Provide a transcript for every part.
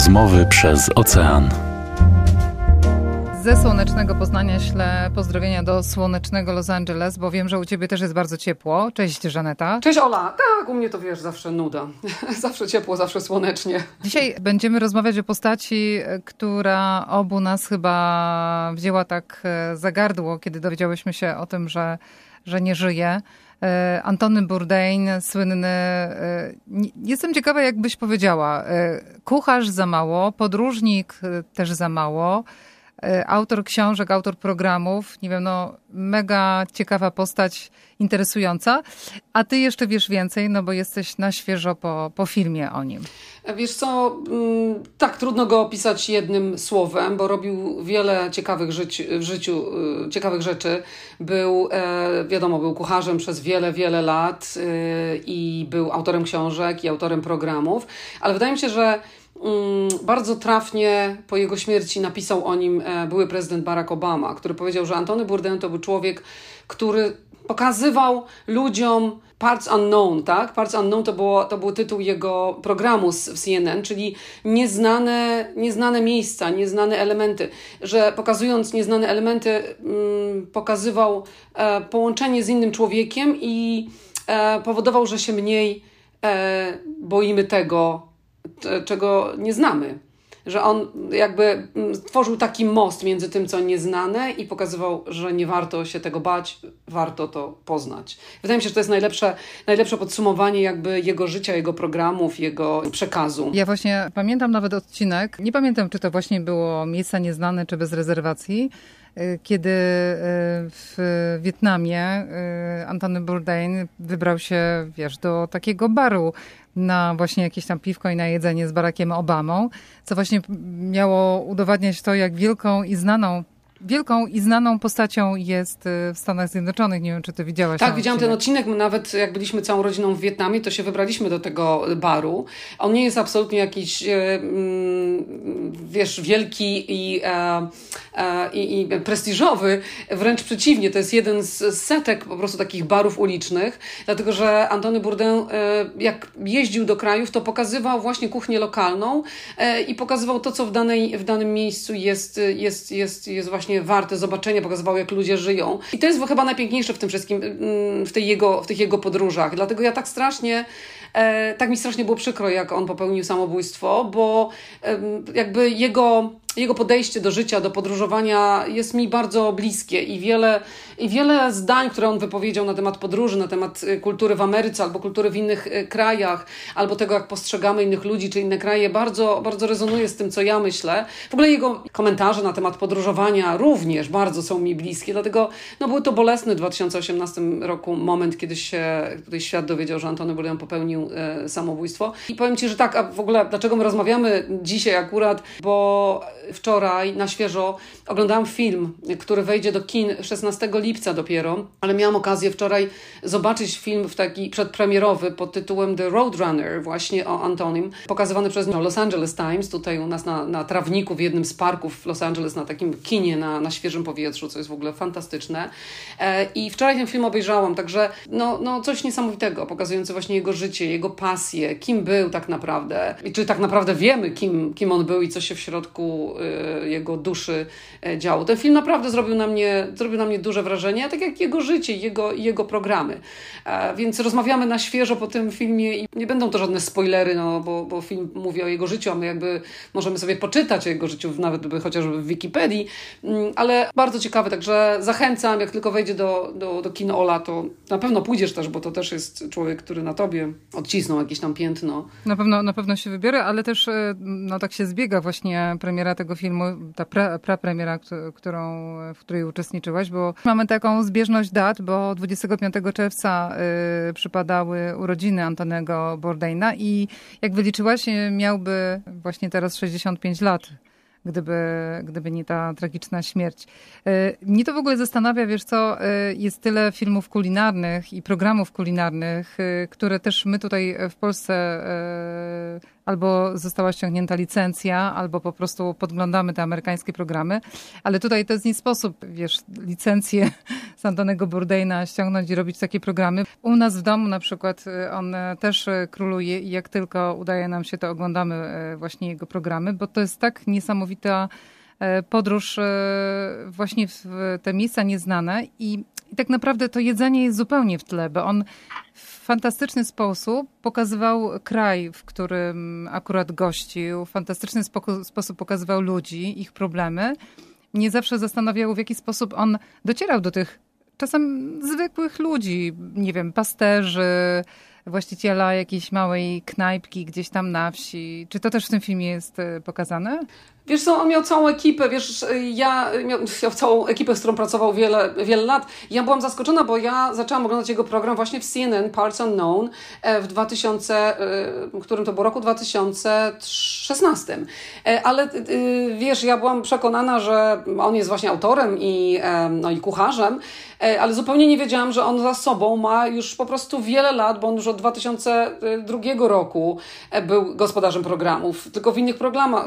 Rozmowy przez ocean. Ze słonecznego Poznania ślę pozdrowienia do słonecznego Los Angeles, bo wiem, że u ciebie też jest bardzo ciepło. Cześć Żaneta. Cześć Ola. Tak, u mnie to wiesz, zawsze nuda. zawsze ciepło, zawsze słonecznie. Dzisiaj będziemy rozmawiać o postaci, która obu nas chyba wzięła tak e, za gardło, kiedy dowiedziałyśmy się o tym, że, że nie żyje. E, Antony Bourdain, słynny. E, jestem ciekawa, jak byś powiedziała. Kucharz za mało, podróżnik też za mało. E, autor książek, autor programów, nie wiem, no mega ciekawa postać, interesująca. A ty jeszcze wiesz więcej, no bo jesteś na świeżo po, po filmie o nim. Wiesz co, mm, tak, trudno go opisać jednym słowem, bo robił wiele ciekawych życi, w życiu, y, ciekawych rzeczy. Był, e, wiadomo, był kucharzem przez wiele, wiele lat y, i był autorem książek i autorem programów, ale wydaje mi się, że bardzo trafnie po jego śmierci napisał o nim e, były prezydent Barack Obama, który powiedział, że Antony Bourdain to był człowiek, który pokazywał ludziom Parts Unknown, tak? Parts Unknown to, było, to był tytuł jego programu z, w CNN, czyli nieznane, nieznane miejsca, nieznane elementy, że pokazując nieznane elementy, mm, pokazywał e, połączenie z innym człowiekiem i e, powodował, że się mniej e, boimy tego, czego nie znamy. Że on jakby tworzył taki most między tym, co nieznane i pokazywał, że nie warto się tego bać, warto to poznać. Wydaje mi się, że to jest najlepsze, najlepsze podsumowanie jakby jego życia, jego programów, jego przekazu. Ja właśnie pamiętam nawet odcinek, nie pamiętam, czy to właśnie było Miejsca Nieznane, czy Bez Rezerwacji, kiedy y, w Wietnamie y, Antony Bourdain wybrał się, wiesz, do takiego baru na właśnie jakieś tam piwko i na jedzenie z Barackiem Obamą, co właśnie miało udowadniać to, jak wielką i znaną wielką i znaną postacią jest y, w Stanach Zjednoczonych. Nie wiem, czy ty widziałaś. Tak, widziałam odcinek. ten odcinek. My nawet jak byliśmy całą rodziną w Wietnamie, to się wybraliśmy do tego baru. On nie jest absolutnie jakiś, e, mm, wiesz, wielki i, e, e, i, i prestiżowy. Wręcz przeciwnie, to jest jeden z setek po prostu takich barów ulicznych, dlatego że Antony Bourdain, jak jeździł do krajów, to pokazywał właśnie kuchnię lokalną i pokazywał to, co w, danej, w danym miejscu jest, jest, jest, jest właśnie właśnie warte zobaczenia, pokazywał, jak ludzie żyją. I to jest chyba najpiękniejsze w tym wszystkim, mm, w, tej jego, w tych jego podróżach. Dlatego ja tak strasznie, e, tak mi strasznie było przykro, jak on popełnił samobójstwo, bo jakby jego jego podejście do życia, do podróżowania jest mi bardzo bliskie i wiele, i wiele zdań, które on wypowiedział na temat podróży, na temat y, kultury w Ameryce albo kultury w innych y, krajach, albo tego, jak postrzegamy innych ludzi czy inne kraje, bardzo, bardzo rezonuje z tym, co ja myślę. W ogóle jego komentarze na temat podróżowania również bardzo są mi bliskie, dlatego no, był to bolesny w 2018 roku moment, kiedy się tutaj świat dowiedział, że Antony Bourdain popełnił e, samobójstwo. I powiem Ci, że tak, a w ogóle dlaczego my rozmawiamy dzisiaj akurat, bo wczoraj na świeżo oglądałam film, który wejdzie do kin 16 lipca dopiero, ale miałam okazję wczoraj zobaczyć film w taki przedpremierowy pod tytułem The Roadrunner, właśnie o Antonim, pokazywany przez Los Angeles Times, tutaj u nas na, na trawniku w jednym z parków w Los Angeles, na takim kinie na, na świeżym powietrzu, co jest w ogóle fantastyczne. E, I wczoraj ten film obejrzałam, także no, no coś niesamowitego, pokazujące właśnie jego życie, jego pasję, kim był tak naprawdę i czy tak naprawdę wiemy, kim, kim on był i co się w środku jego duszy e, działo. Ten film naprawdę zrobił na mnie, zrobił na mnie duże wrażenie, tak jak jego życie, jego, jego programy. E, więc rozmawiamy na świeżo po tym filmie i nie będą to żadne spoilery, no, bo, bo film mówi o jego życiu, a my jakby możemy sobie poczytać o jego życiu, nawet by chociażby w Wikipedii, mm, ale bardzo ciekawe, także zachęcam, jak tylko wejdzie do, do, do kino Ola, to na pewno pójdziesz też, bo to też jest człowiek, który na tobie odcisnął jakieś tam piętno. Na pewno, na pewno się wybiorę, ale też e, no, tak się zbiega właśnie premiera tego filmu, ta pra, prapremiera, którą, w której uczestniczyłaś, bo mamy taką zbieżność dat, bo 25 czerwca y, przypadały urodziny Antonego Bourdaina i jak wyliczyłaś, miałby właśnie teraz 65 lat gdyby, gdyby nie ta tragiczna śmierć. Y, mnie to w ogóle zastanawia, wiesz co, y, jest tyle filmów kulinarnych i programów kulinarnych, y, które też my tutaj w Polsce albo została ściągnięta licencja, albo po prostu podglądamy te amerykańskie programy. Ale tutaj to jest nie sposób, wiesz, licencję z Antonego Bourdaina ściągnąć i robić takie programy. U nas w domu na przykład y, on też króluje i jak tylko udaje nam się, to oglądamy właśnie jego programy, bo to jest tak niesamowita podróż właśnie w te miejsca nieznane i i tak naprawdę to jedzenie jest zupełnie w tle, bo on fantastyczny sposób pokazywał kraj, w którym akurat gościł, w fantastyczny sposób pokazywał ludzi, ich problemy. Mnie zawsze zastanawiało, w jaki sposób on docierał do tych czasem zwykłych ludzi, nie wiem, pasterzy, właściciela jakiejś małej knajpki gdzieś tam na wsi. Czy to też w tym filmie jest e, pokazane? Wiesz co, on miał całą ekipę, wiesz, ja miał, miał całą ekipę, z którą pracował wiele, wiele lat. Ja byłam zaskoczona, bo ja zaczęłam oglądać jego program właśnie w CNN, Parts Unknown, e, w 2000, e, w którym to było roku 2016. E, ale wiesz, ja byłam przekonana, że on jest właśnie autorem i, no, i kucharzem, ale zupełnie nie wiedziałam, że on za sobą ma już po prostu wiele lat, bo on już od 2002 roku był gospodarzem programów, tylko w innych programach,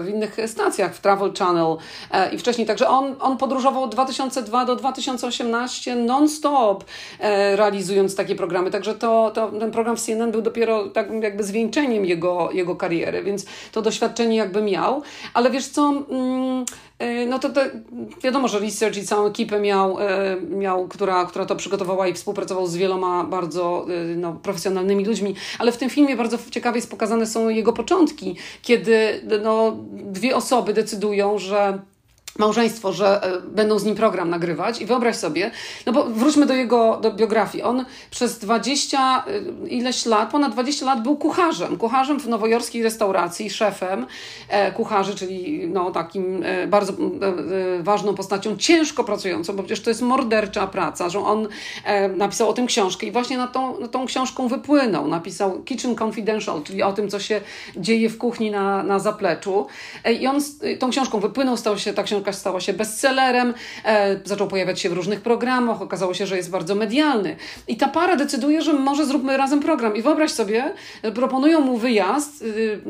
w innych innych stacjach, w Travel Channel e, i wcześniej. Także on, on podróżował od 2002 do 2018 non-stop e, realizując takie programy. Także to, to, ten program w CNN był dopiero tak jakby zwieńczeniem jego, jego kariery, więc to doświadczenie jakby miał. Ale wiesz co... E, no to, to wiadomo, że research i całą ekipę miał, e, miał która, która to przygotowała i współpracował z wieloma bardzo e, no, profesjonalnymi ludźmi, ale w tym filmie bardzo ciekawie pokazane są jego początki, kiedy no, dwie osoby decydują, że małżeństwo, że e, będą z nim program nagrywać i wyobraź sobie, no bo wróćmy do jego do biografii. On przez 20 e, ileś lat, ponad 20 lat był kucharzem. Kucharzem w nowojorskiej restauracji, szefem e, kucharzy, czyli no, takim bardzo ważną postacią, ciężko pracującą, bo przecież to jest mordercza praca, że on napisał o tym książkę i właśnie na tą, na tą książką wypłynął. Napisał Kitchen Confidential, czyli o tym, co się dzieje w kuchni na, na zapleczu. I on tą książką wypłynął, stał się ta książka książka stała się bestsellerem, e, zaczął pojawiać się w różnych programach, okazało się, że jest bardzo medialny. I ta para decyduje, że może zróbmy razem program. I wyobraź sobie, proponują mu wyjazd y,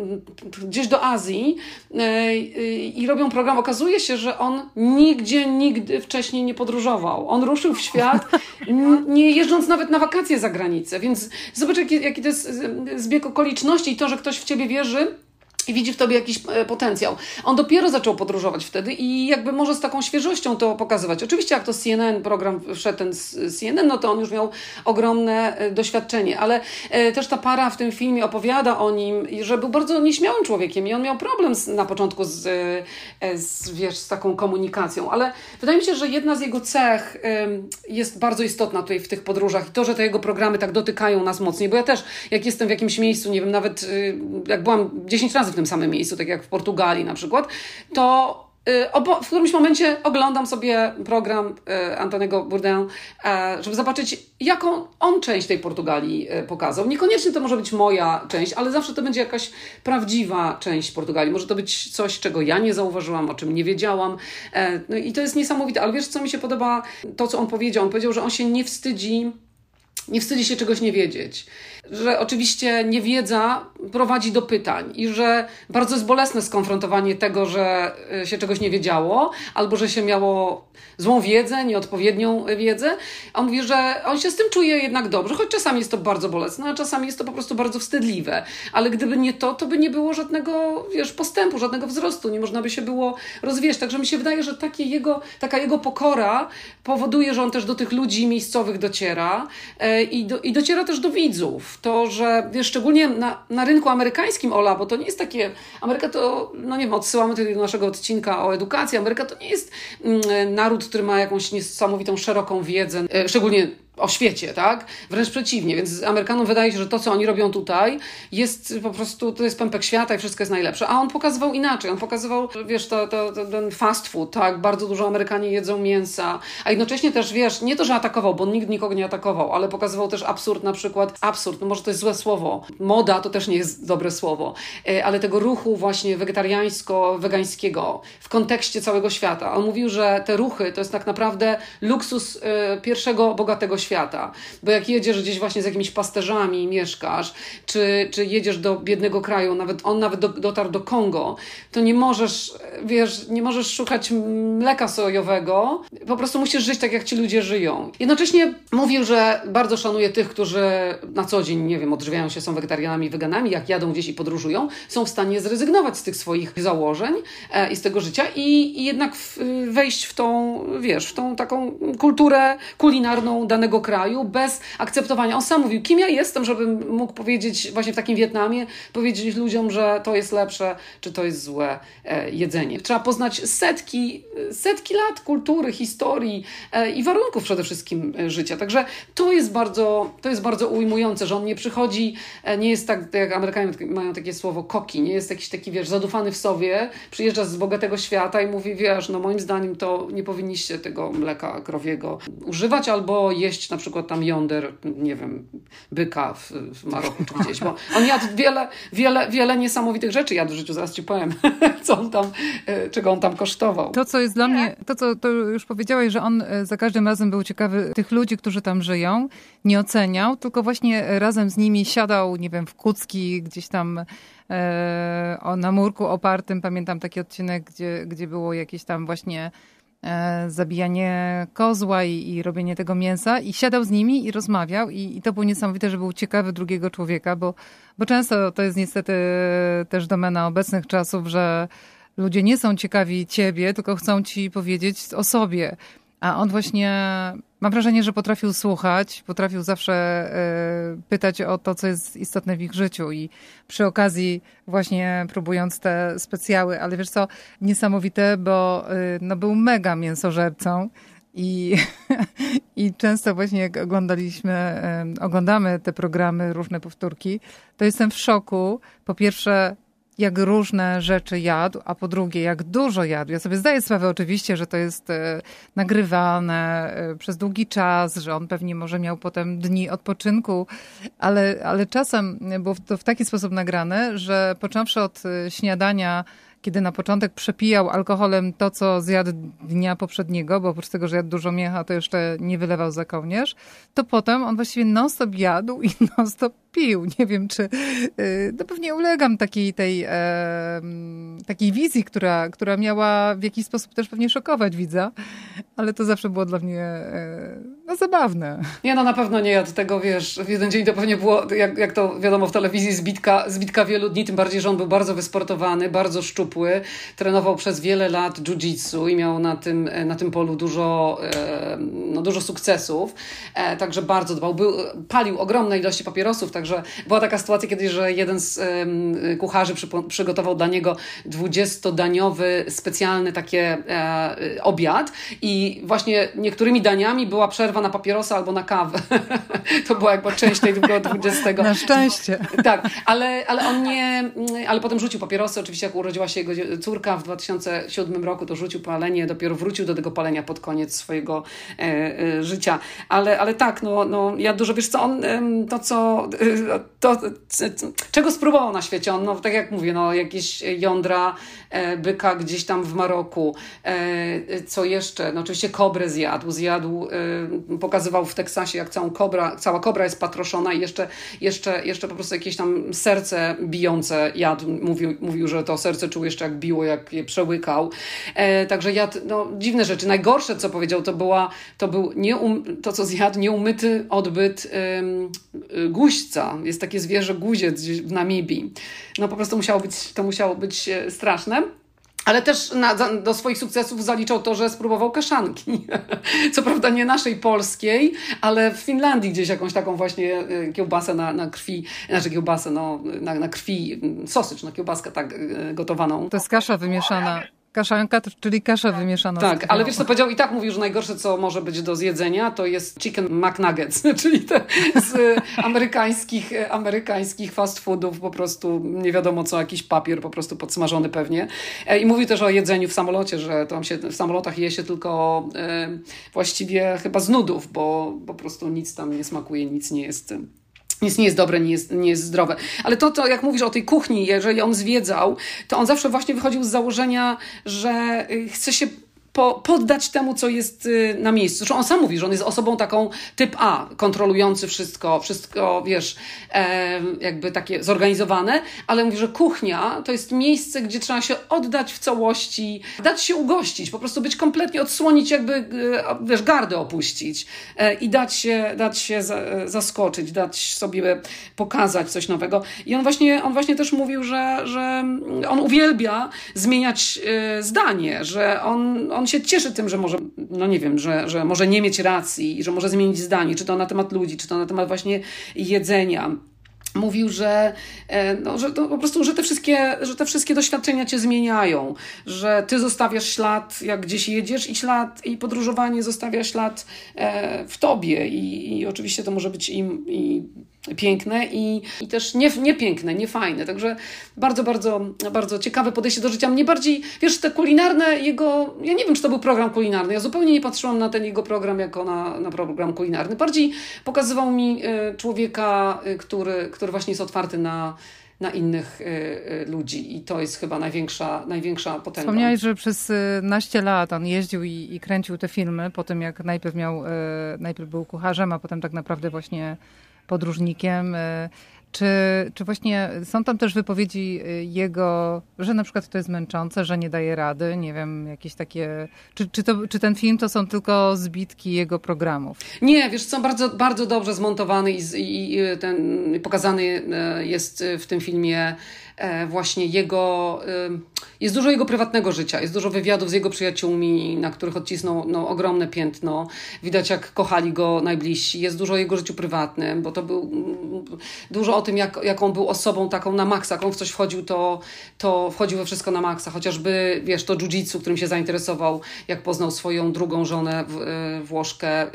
gdzieś do Azji y, i robią program. Okazuje się, że on nigdzie, nigdy wcześniej nie podróżował. On ruszył w świat, nie jeżdżąc nawet na wakacje za granicę. Więc zobacz, jaki, jaki to jest zbieg okoliczności i to, że ktoś w ciebie wierzy, i widzi w tobie jakiś e, potencjał. On dopiero zaczął podróżować wtedy i jakby może z taką świeżością to pokazywać. Oczywiście jak to CNN, program wszedł ten z CNN, no to on już miał ogromne e, doświadczenie, ale e, też ta para w tym filmie opowiada o nim, że był bardzo nieśmiałym człowiekiem i on miał problem z, na początku z, z, wiesz, z taką komunikacją, ale wydaje mi się, że jedna z jego cech jest bardzo istotna tutaj w tych podróżach i to, że te jego programy tak dotykają nas mocniej, bo ja też jak jestem w jakimś miejscu, nie wiem, nawet jak byłam 10 razy w tym samym miejscu, tak jak w Portugalii na przykład, to y, w którymś momencie oglądam sobie program y, Antonego Bourdain, e, żeby zobaczyć, jaką on część tej Portugalii y, pokazał. Niekoniecznie to może być moja część, ale zawsze to będzie jakaś prawdziwa część Portugalii. Może to być coś, czego ja nie zauważyłam, o czym nie wiedziałam. E, no i to jest niesamowite. Ale wiesz, co mi się podoba? To, co on powiedział. On powiedział, że on się nie wstydzi nie wstydzi się czegoś nie wiedzieć. Że oczywiście niewiedza prowadzi do pytań i że bardzo jest bolesne skonfrontowanie tego, że e, się czegoś nie wiedziało, albo że się miało złą wiedzę, nieodpowiednią wiedzę. On mówi, że on się z tym czuje jednak dobrze, choć czasami jest to bardzo bolesne, a czasami jest to po prostu bardzo wstydliwe. Ale gdyby nie to, to by nie było żadnego, wiesz, postępu, żadnego wzrostu, nie można by się było rozwijać. Także mi się wydaje, że takie jego, taka jego pokora powoduje, że on też do tych ludzi miejscowych dociera. E, i, do, i dociera też do widzów. To, że szczególnie na, na rynku amerykańskim, Ola, bo to nie jest takie. Ameryka to, no nie wiem, odsyłamy tutaj do naszego odcinka o edukacji. Ameryka to nie jest mm, naród, który ma jakąś niesamowitą, szeroką wiedzę, e, szczególnie o świecie, tak? Wręcz przeciwnie, więc Amerykanom wydaje się, że to, co oni robią tutaj, jest po prostu, to jest pępek świata i wszystko jest najlepsze. A on pokazywał inaczej, on pokazywał, wiesz, to, to, to, ten fast food, tak? Bardzo dużo Amerykanie jedzą mięsa, a jednocześnie też, wiesz, nie to, że atakował, bo nigdy nikogo nie atakował, ale pokazywał też absurd, na przykład, absurd, no może to jest złe słowo, moda to też nie jest dobre słowo, e, ale tego ruchu właśnie wegetariańsko-wegańskiego w kontekście całego świata. On mówił, że te ruchy to jest tak naprawdę luksus e, pierwszego bogatego świata, świata. Bo jak jedziesz gdzieś właśnie z jakimiś pasterzami i mieszkasz, czy, czy jedziesz do biednego kraju, nawet on nawet do, dotarł do Kongo, to nie możesz, wiesz, nie możesz szukać mleka sojowego, po prostu musisz żyć tak, jak ci ludzie żyją. Jednocześnie mówił, że bardzo szanuje tych, którzy na co dzień, nie wiem, odżywiają się, są wegetarianami, weganami, jak jadą gdzieś i podróżują, są w stanie zrezygnować z tych swoich założeń e, i z tego życia i, i jednak wejść w tą, wiesz, w tą taką kulturę kulinarną danego kraju bez akceptowania. On sam mówił, kim ja jestem, żebym mógł powiedzieć właśnie w takim Wietnamie, powiedzieć ludziom, że to jest lepsze, czy to jest złe e, jedzenie. Trzeba poznać setki, setki lat kultury, historii e, i warunków przede wszystkim e, życia. Także to jest bardzo, to jest bardzo ujmujące, że on nie przychodzi, nie jest tak, jak Amerykanie mają takie słowo koki, nie jest jakiś taki, wiesz, zadufany w sobie, przyjeżdża z bogatego świata i mówi, wiesz, no moim zdaniem to nie powinniście tego mleka krowiego używać albo jeść na przykład tam jąder, nie wiem, byka w, w Maroku czy gdzieś, bo on jadł wiele, wiele, wiele niesamowitych rzeczy jadł w życiu, zaraz ci powiem, co on tam, czego on tam kosztował. To, co jest dla mnie, to co to już powiedziałeś, że on za każdym razem był ciekawy tych ludzi, którzy tam żyją, nie oceniał, tylko właśnie razem z nimi siadał, nie wiem, w kucki, gdzieś tam e, na murku opartym. Pamiętam taki odcinek, gdzie, gdzie było jakieś tam właśnie e, zabijanie kozła i, i, robienie tego mięsa i siadał z nimi i rozmawiał i, i, to było niesamowite, że był ciekawy drugiego człowieka, bo, bo często to jest niestety też domena obecnych czasów, że ludzie nie są ciekawi ciebie, tylko chcą ci powiedzieć o sobie. A on właśnie, mam wrażenie, że potrafił słuchać, potrafił zawsze y, pytać o to, co jest istotne w ich życiu i przy okazji właśnie próbując te specjały, ale wiesz co, niesamowite, bo y, no, był mega mięsożercą. I, I często właśnie jak oglądaliśmy, oglądamy te programy, różne powtórki, to jestem w szoku. Po pierwsze, jak różne rzeczy jadł, a po drugie, jak dużo jadł. Ja sobie zdaję sprawę oczywiście, że to jest e, nagrywane e, przez długi czas, że on pewnie może miał potem dni odpoczynku, ale, ale czasem było to w taki sposób nagrane, że począwszy od e, śniadania kiedy na początek przepijał alkoholem to, co zjadł dnia poprzedniego, bo oprócz tego, że jadł dużo miecha, to jeszcze nie wylewał za kołnierz, to potem on właściwie non-stop jadł i non-stop pił. Nie wiem, czy y, no pewnie ulegam takiej tej takiej wizji, która, która miała w jakiś sposób też pewnie szokować widza, ale to zawsze było dla mnie e, no, zabawne. Nie, no na pewno nie jadł tego, wiesz, w jeden dzień to pewnie było, jak, jak to wiadomo w telewizji, zbitka, zbitka wielu dni, tym bardziej, że on był bardzo wysportowany, bardzo szczupły, trenował przez wiele lat jiu-jitsu i miał na tym, na tym polu dużo, e, no, dużo sukcesów, e, także bardzo dbał, był, palił ogromne ilości papierosów, Także była taka sytuacja kiedyś, że jeden z kucharzy przy, przygotował dla niego 20-daniowy specjalny takie e, obiad i właśnie niektórymi daniami była przerwa na papierosa albo na kawę. to była jakby część tego 20. Na szczęście. tak, ale, ale on nie, ale potem rzucił papierosy. Oczywiście jak urodziła się jego córka w 2007 roku, to rzucił palenie, dopiero wrócił do tego palenia pod koniec swojego e, e, życia. Ale, ale tak, no, no ja dużo, wiesz co, on, to co to, czego spróbował na świecie? On, no, tak jak mówię, no, jakieś jądra e, byka gdzieś tam w Maroku. E, co jeszcze? No, oczywiście kobrę zjadł. Zjadł, e, pokazywał w Teksasie, jak całą kobra, cała kobra jest patroszona i jeszcze, jeszcze, jeszcze po prostu jakieś tam serce bijące jadł. Mówił, mówił że to serce czuł jeszcze jak biło, jak je przełykał. Także jadł no, dziwne rzeczy. Najgorsze, co powiedział, to była, to był nieum, to, co zjadł, nieumyty odbyt guźca. Jest takie zwierzę guziec w Namibii. No po prostu musiało być, to musiało być e, straszne. Ale też na, do swoich sukcesów zaliczał to, że spróbował kaszanki. Co prawda nie naszej polskiej, ale w Finlandii gdzieś jakąś taką właśnie e, kiełbasę na, na krwi, znaczy kiełbasę no, na, na krwi, sosycz, no kiełbaskę tak e, gotowaną. To jest kasza wymieszana. Kaszanka, czyli kasza wymieszana. Tak, ale wiesz co powiedział i tak mówił, że najgorsze co może być do zjedzenia to jest chicken McNuggets, czyli te z amerykańskich, amerykańskich fast foodów po prostu nie wiadomo co, jakiś papier po prostu podsmażony pewnie. E, I mówił też o jedzeniu w samolocie, że tam się w samolotach je się tylko e, właściwie chyba z nudów, bo po prostu nic tam nie smakuje, nic nie jest nic nie jest dobre, nie jest, nie jest zdrowe. Ale to, to, jak mówisz o tej kuchni, jeżeli on zwiedzał, to on zawsze właśnie wychodził z założenia, że y, chce się po, poddać temu, co jest y, na miejscu. Zresztą on sam mówi, że on jest osobą taką typ A, kontrolujący wszystko, wszystko, wiesz, jakby takie zorganizowane, ale mówi, że kuchnia to jest miejsce, gdzie trzeba się oddać w całości, dać się ugościć, po prostu być kompletnie, odsłonić jakby, y, wiesz, gardę opuścić e, i dać się, dać się za, zaskoczyć, dać sobie pokazać coś nowego. I on właśnie, on właśnie też mówił, że, że on uwielbia zmieniać e, zdanie, że on, on się cieszy tym, że może, no nie wiem, że, że może nie mieć racji że może zmienić zdanie, czy to na temat ludzi, czy to na temat właśnie jedzenia. Mówił, że, e, no, że po prostu, że te, wszystkie, że te wszystkie doświadczenia cię zmieniają, że ty zostawiasz ślad, jak gdzieś jedziesz i ślad, i podróżowanie zostawia ślad e, w tobie. I, i oczywiście to może być i, i piękne i, i też nie, niepiękne, niefajne. Także bardzo, bardzo, bardzo ciekawe podejście do życia. Mnie bardziej, wiesz, te kulinarne jego, ja nie wiem, czy to był program kulinarny, ja zupełnie nie patrzyłam na ten jego program jako na, na program kulinarny. Bardziej pokazywał mi e, człowieka, e, który, który właśnie jest otwarty na, na innych y, ludzi i to jest chyba największa, największa potęga. Wspomniałeś, że przez naście lat on jeździł i, i kręcił te filmy, po tym jak najpierw miał, najpierw był kucharzem, a potem tak naprawdę właśnie podróżnikiem. Y, czy, czy właśnie są tam też wypowiedzi y, jego, że na przykład to jest męczące, że nie daje rady? Nie wiem, jakieś takie. Czy, czy, to, czy ten film to są tylko zbitki jego programów? Nie, wiesz, są bardzo, bardzo dobrze zmontowany i, i, i ten pokazany y, jest w tym filmie E, właśnie jego, jest dużo jego prywatnego życia, jest dużo wywiadów z jego przyjaciółmi, na których odcisnął no, ogromne piętno. Widać, jak kochali go najbliżsi. Jest dużo o jego życiu prywatnym, bo to był dużo o tym, jak, jak on był osobą taką na maksa. Jak on w coś wchodził, to, to wchodził we wszystko na maksa. Chociażby, wiesz, to jiu-jitsu, którym się zainteresował, jak poznał swoją drugą żonę, e, Włoszkę,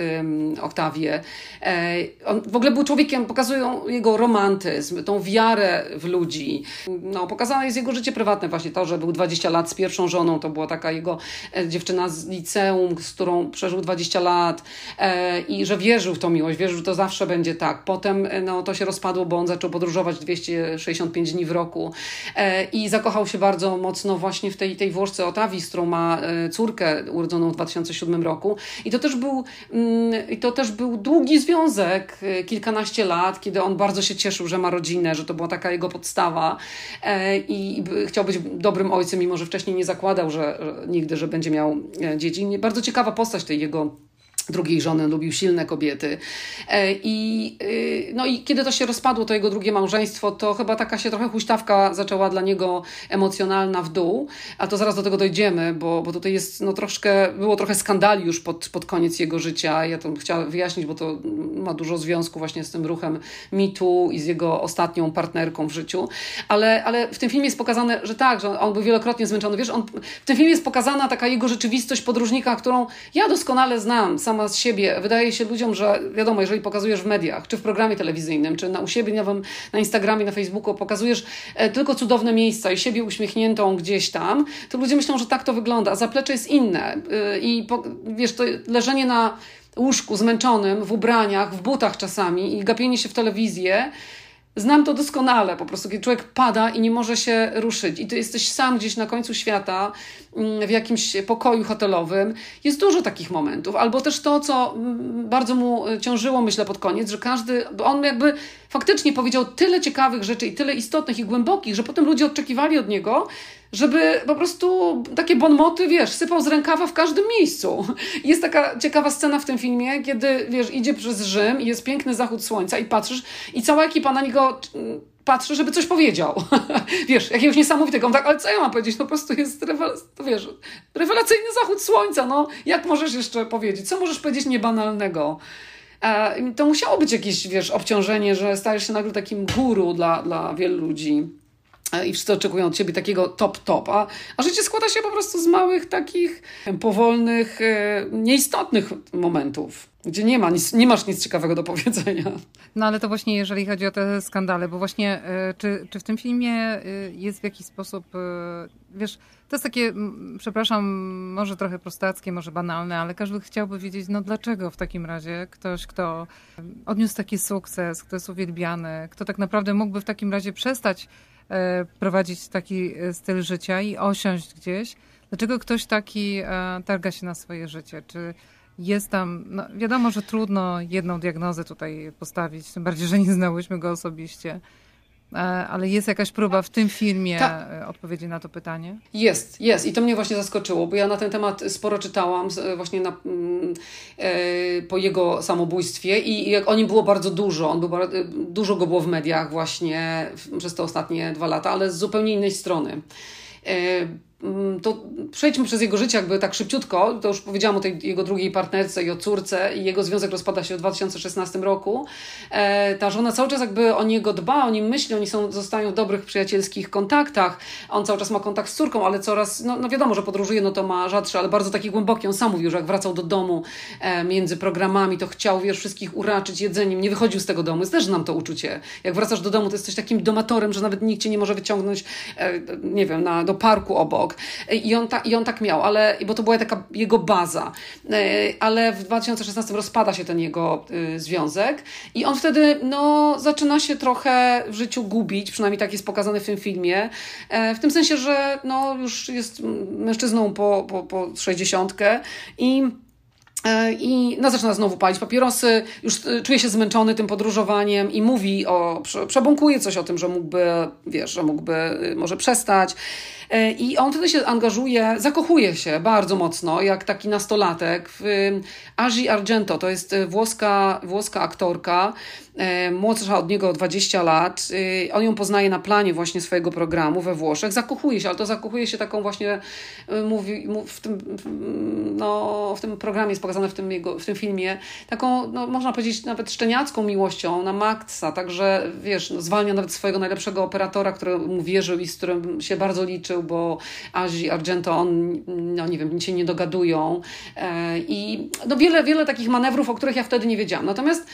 Oktawię. E, on w ogóle był człowiekiem, pokazują jego romantyzm, tą wiarę w ludzi no, pokazane jest jego życie prywatne, właśnie to, że był 20 lat z pierwszą żoną, to była taka jego e, dziewczyna z liceum, z którą przeżył 20 lat e, i że wierzył w tą miłość, wierzył, że to zawsze będzie tak. Potem e, no, to się rozpadło, bo on zaczął podróżować 265 dni w roku e, i zakochał się bardzo mocno właśnie w tej, tej Włoszce Otawi, z którą ma e, córkę urodzoną w 2007 roku. I to też był, mm, i to też był długi związek, kilkanaście lat, kiedy on bardzo się cieszył, że ma rodzinę, że to była taka jego podstawa i chciał być dobrym ojcem, mimo że wcześniej nie zakładał, że, że nigdy, że będzie miał e, dzieci. Bardzo ciekawa postać tej jego drugiej żony, lubił silne kobiety. E, I, y, no i kiedy to się rozpadło, to jego drugie małżeństwo, to chyba taka się trochę huśtawka zaczęła dla niego emocjonalna w dół, a to zaraz do tego dojdziemy, bo, bo tutaj jest no troszkę, było trochę skandali już pod, pod koniec jego życia. Ja to chciałam wyjaśnić, bo to ma dużo związku właśnie z tym ruchem mitu i z jego ostatnią partnerką w życiu. Ale, ale w tym filmie jest pokazane, że tak, że on był wielokrotnie zmęczony. Wiesz, on, w tym filmie jest pokazana taka jego rzeczywistość podróżnika, którą ja doskonale znam, sam sama z siebie. Wydaje się ludziom, że wiadomo, jeżeli pokazujesz w mediach, czy w programie telewizyjnym, czy na, u siebie na, Instagramie, na Facebooku, pokazujesz e, tylko cudowne miejsca i siebie uśmiechniętą gdzieś tam, to ludzie myślą, że tak to wygląda, a zaplecze jest inne. E, I po, wiesz, to leżenie na łóżku zmęczonym, w ubraniach, w butach czasami i gapienie się w telewizję, Znam to doskonale, po prostu kiedy człowiek pada i nie może się ruszyć i ty jesteś sam gdzieś na końcu świata, mm, w jakimś pokoju hotelowym. Jest dużo takich momentów. Albo też to, co mm, bardzo mu ciążyło, myślę, pod koniec, że każdy, on jakby faktycznie powiedział tyle ciekawych rzeczy i tyle istotnych i głębokich, że potem ludzie oczekiwali od niego, żeby po prostu takie bonmoty, wiesz, sypał z rękawa w każdym miejscu. Jest taka ciekawa scena w tym filmie, kiedy, wiesz, idzie przez Rzym i jest piękny zachód słońca i patrzysz i cała ekipa na niego mm, patrzy, żeby coś powiedział. wiesz, jakiegoś niesamowitego. On tak, ale co ja mam powiedzieć? No po prostu jest, to wiesz, rewelacyjny zachód słońca, no. Jak możesz jeszcze powiedzieć? Co możesz powiedzieć niebanalnego? E, to musiało być jakieś, wiesz, obciążenie, że stajesz się nagle takim guru dla, dla wielu ludzi. E, i wszyscy oczekują od ciebie takiego top-top, a, a życie składa się po prostu z małych, takich powolnych, e, nieistotnych momentów, gdzie nie, ma nic, nie masz nic ciekawego do powiedzenia. No ale to właśnie jeżeli chodzi o te skandale, bo właśnie e, czy, czy w tym filmie jest w jakiś sposób, wiesz, to jest takie, przepraszam, może trochę prostackie, może banalne, ale każdy chciałby wiedzieć, no dlaczego w takim razie ktoś, kto odniósł taki sukces, kto jest uwielbiany, kto tak naprawdę mógłby w takim razie przestać prowadzić taki styl życia i osiąść gdzieś. Dlaczego ktoś taki targa się na swoje życie? Czy jest tam, no wiadomo, że trudno jedną diagnozę tutaj postawić, tym bardziej, że nie znałyśmy go osobiście. E, ale jest jakaś próba w tym filmie Ta. E, odpowiedzi na to pytanie? Jest, jest. I to mnie właśnie zaskoczyło, bo ja na ten temat sporo czytałam właśnie na, mm, e, po jego samobójstwie i jak o nim było bardzo dużo. On był, dużo go było w mediach właśnie przez te ostatnie dwa lata, ale z zupełnie innej strony. Mm, to przejdźmy przez jego życie jakby tak szybciutko. To już powiedziałam o tej jego drugiej partnerce i o córce i jego związek rozpada się w 2016 roku. E, ta żona cały czas jakby o niego dba, o nim myśli, oni są, zostają w dobrych przyjacielskich kontaktach. On cały czas ma kontakt z córką, ale coraz, no, no wiadomo, że podróżuje, no to ma rzadszy, ale bardzo taki głęboki. On sam mówił, że jak wracał do domu e, między programami, to chciał, wiesz, wszystkich uraczyć jedzeniem, nie wychodził z tego domu. Też znam to uczucie. Jak wracasz do domu, to jesteś takim domatorem, że nawet nikt cię nie może wyciągnąć, e, nie wiem, na, do parku obok I on, ta, I on tak miał, ale, bo to była taka jego baza. E, ale w 2016 rozpada się ten jego y, związek i on wtedy no, zaczyna się trochę w życiu gubić, przynajmniej tak jest pokazane w tym filmie. E, w tym sensie, że no, już jest mężczyzną po, po, po 60 i i no, zaczyna znowu palić papierosy, już czuje się zmęczony tym podróżowaniem i mówi o, przebąkuje coś o tym, że mógłby, wiesz, że mógłby y, może przestać. E, I on wtedy się angażuje, zakochuje się bardzo mocno, jak taki nastolatek w Agi Argento. To jest włoska, włoska aktorka, E, młodsza od niego o 20 lat. E, on ją poznaje na planie właśnie swojego programu we Włoszech. Zakochuje się, ale to zakochuje się taką właśnie, e, mówi, w, tym, no, w tym programie jest pokazane w tym, jego, w tym filmie, taką, no, można powiedzieć, nawet szczeniacką miłością na Maxa. Także, wiesz, no, zwalnia nawet swojego najlepszego operatora, który mu wierzył i z którym się bardzo liczył, bo Azi Argento, on, no nie wiem, się nie dogadują. I no, wiele, wiele takich manewrów, o których ja wtedy nie wiedziałam. Natomiast,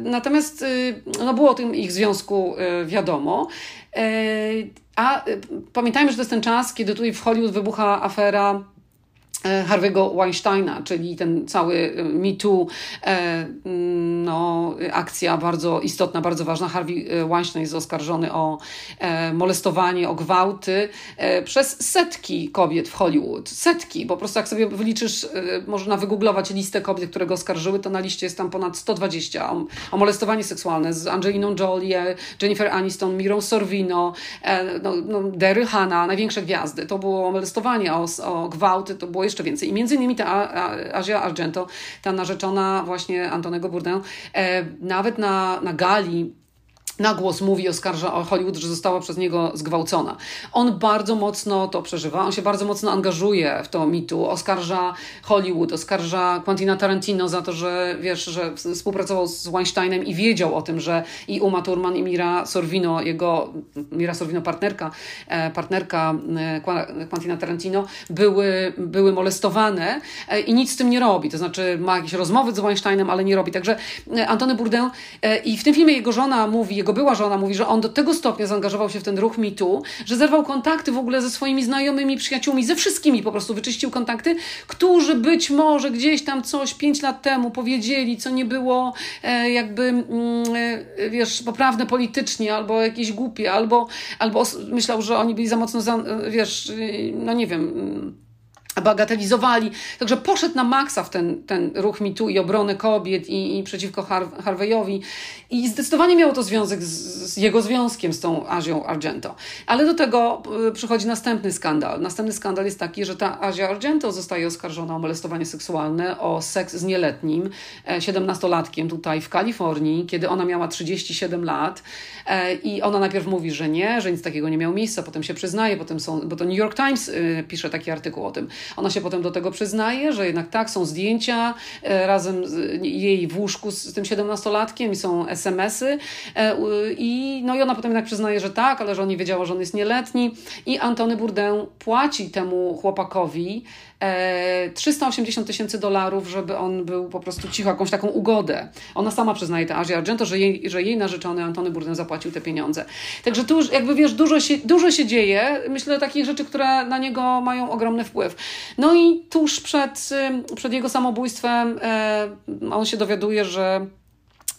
natomiast Natomiast y, no było o tym ich związku y, wiadomo. Y, a pamiętajmy, że to jest ten czas, kiedy tutaj w Hollywood wybucha afera Harvey'ego Weinsteina, czyli ten cały e, Me Too, e, no, akcja bardzo istotna, bardzo ważna. Harvey Weinstein jest oskarżony o molestowanie, o gwałty przez setki kobiet w Hollywood. Setki, po prostu jak sobie wyliczysz, można wygooglować listę kobiet, które go oskarżyły, to na liście jest tam ponad 120 o, o molestowanie seksualne z Angeliną Jolie, Jennifer Aniston, Mirą Sorvino, no, no, Dery Hanna, największe gwiazdy. To było molestowanie, o, o gwałty, to było jeszcze więcej. I między innymi ta Asia Argento, ta narzeczona właśnie Antonego Bourdain, e, nawet na, na gali na głos mówi, oskarża Hollywood, że została przez niego zgwałcona. On bardzo mocno to przeżywa, on się bardzo mocno angażuje w to mitu, oskarża Hollywood, oskarża Quentina Tarantino za to, że wiesz, że współpracował z Weinsteinem i wiedział o tym, że i Uma Thurman i Mira Sorvino, jego Mira Sorvino partnerka, e, partnerka e, Quentina Tarantino były, były molestowane e, i nic z tym nie robi, to znaczy ma jakieś rozmowy z Weinsteinem, ale nie robi. Także Antony Bourdain i w tym filmie jego żona mówi, jego była żona mówi, że on do tego stopnia zaangażował się w ten ruch mitu, że zerwał kontakty w ogóle ze swoimi znajomymi, przyjaciółmi, ze wszystkimi po prostu wyczyścił kontakty, którzy być może gdzieś tam coś pięć lat temu powiedzieli, co nie było e, jakby, mm, e, wiesz, poprawne politycznie, albo jakieś głupie, albo, albo myślał, że oni byli za mocno, za, wiesz, no nie wiem mm, bagatelizowali. Także poszedł na maksa w ten, ten ruch mitu i obronę kobiet i, i przeciwko Har Harveyowi i zdecydowanie miało to związek z, z, jego związkiem z tą Azią Argento. Ale do tego y, przychodzi następny skandal. Następny skandal jest taki, że ta Azja Argento zostaje oskarżona o molestowanie seksualne, o seks z nieletnim, 17-latkiem e, tutaj w Kalifornii, kiedy ona miała 37 lat e, i ona najpierw mówi, że nie, że nic takiego nie miało miejsca, potem się przyznaje, potem są, bo to New York Times y, pisze taki artykuł o tym, ona się potem do tego przyznaje, że jednak tak, są zdjęcia e, razem jej w łóżku z tym 17-latkiem i są SMS-y e, i, no i ona potem jednak przyznaje, że tak, ale że on nie wiedziała, że on jest nieletni. I Antony Bourdain płaci temu chłopakowi 380 tysięcy dolarów, żeby on był po prostu cicho, jakąś taką ugodę. Ona sama przyznaje, ta Asia Argento, że jej, że jej narzeczony Antony Bourdain zapłacił te pieniądze. Także tu już jakby wiesz, dużo się, dużo się dzieje. Myślę takich rzeczy, które na niego mają ogromny wpływ. No i tuż przed, przed jego samobójstwem on się dowiaduje, że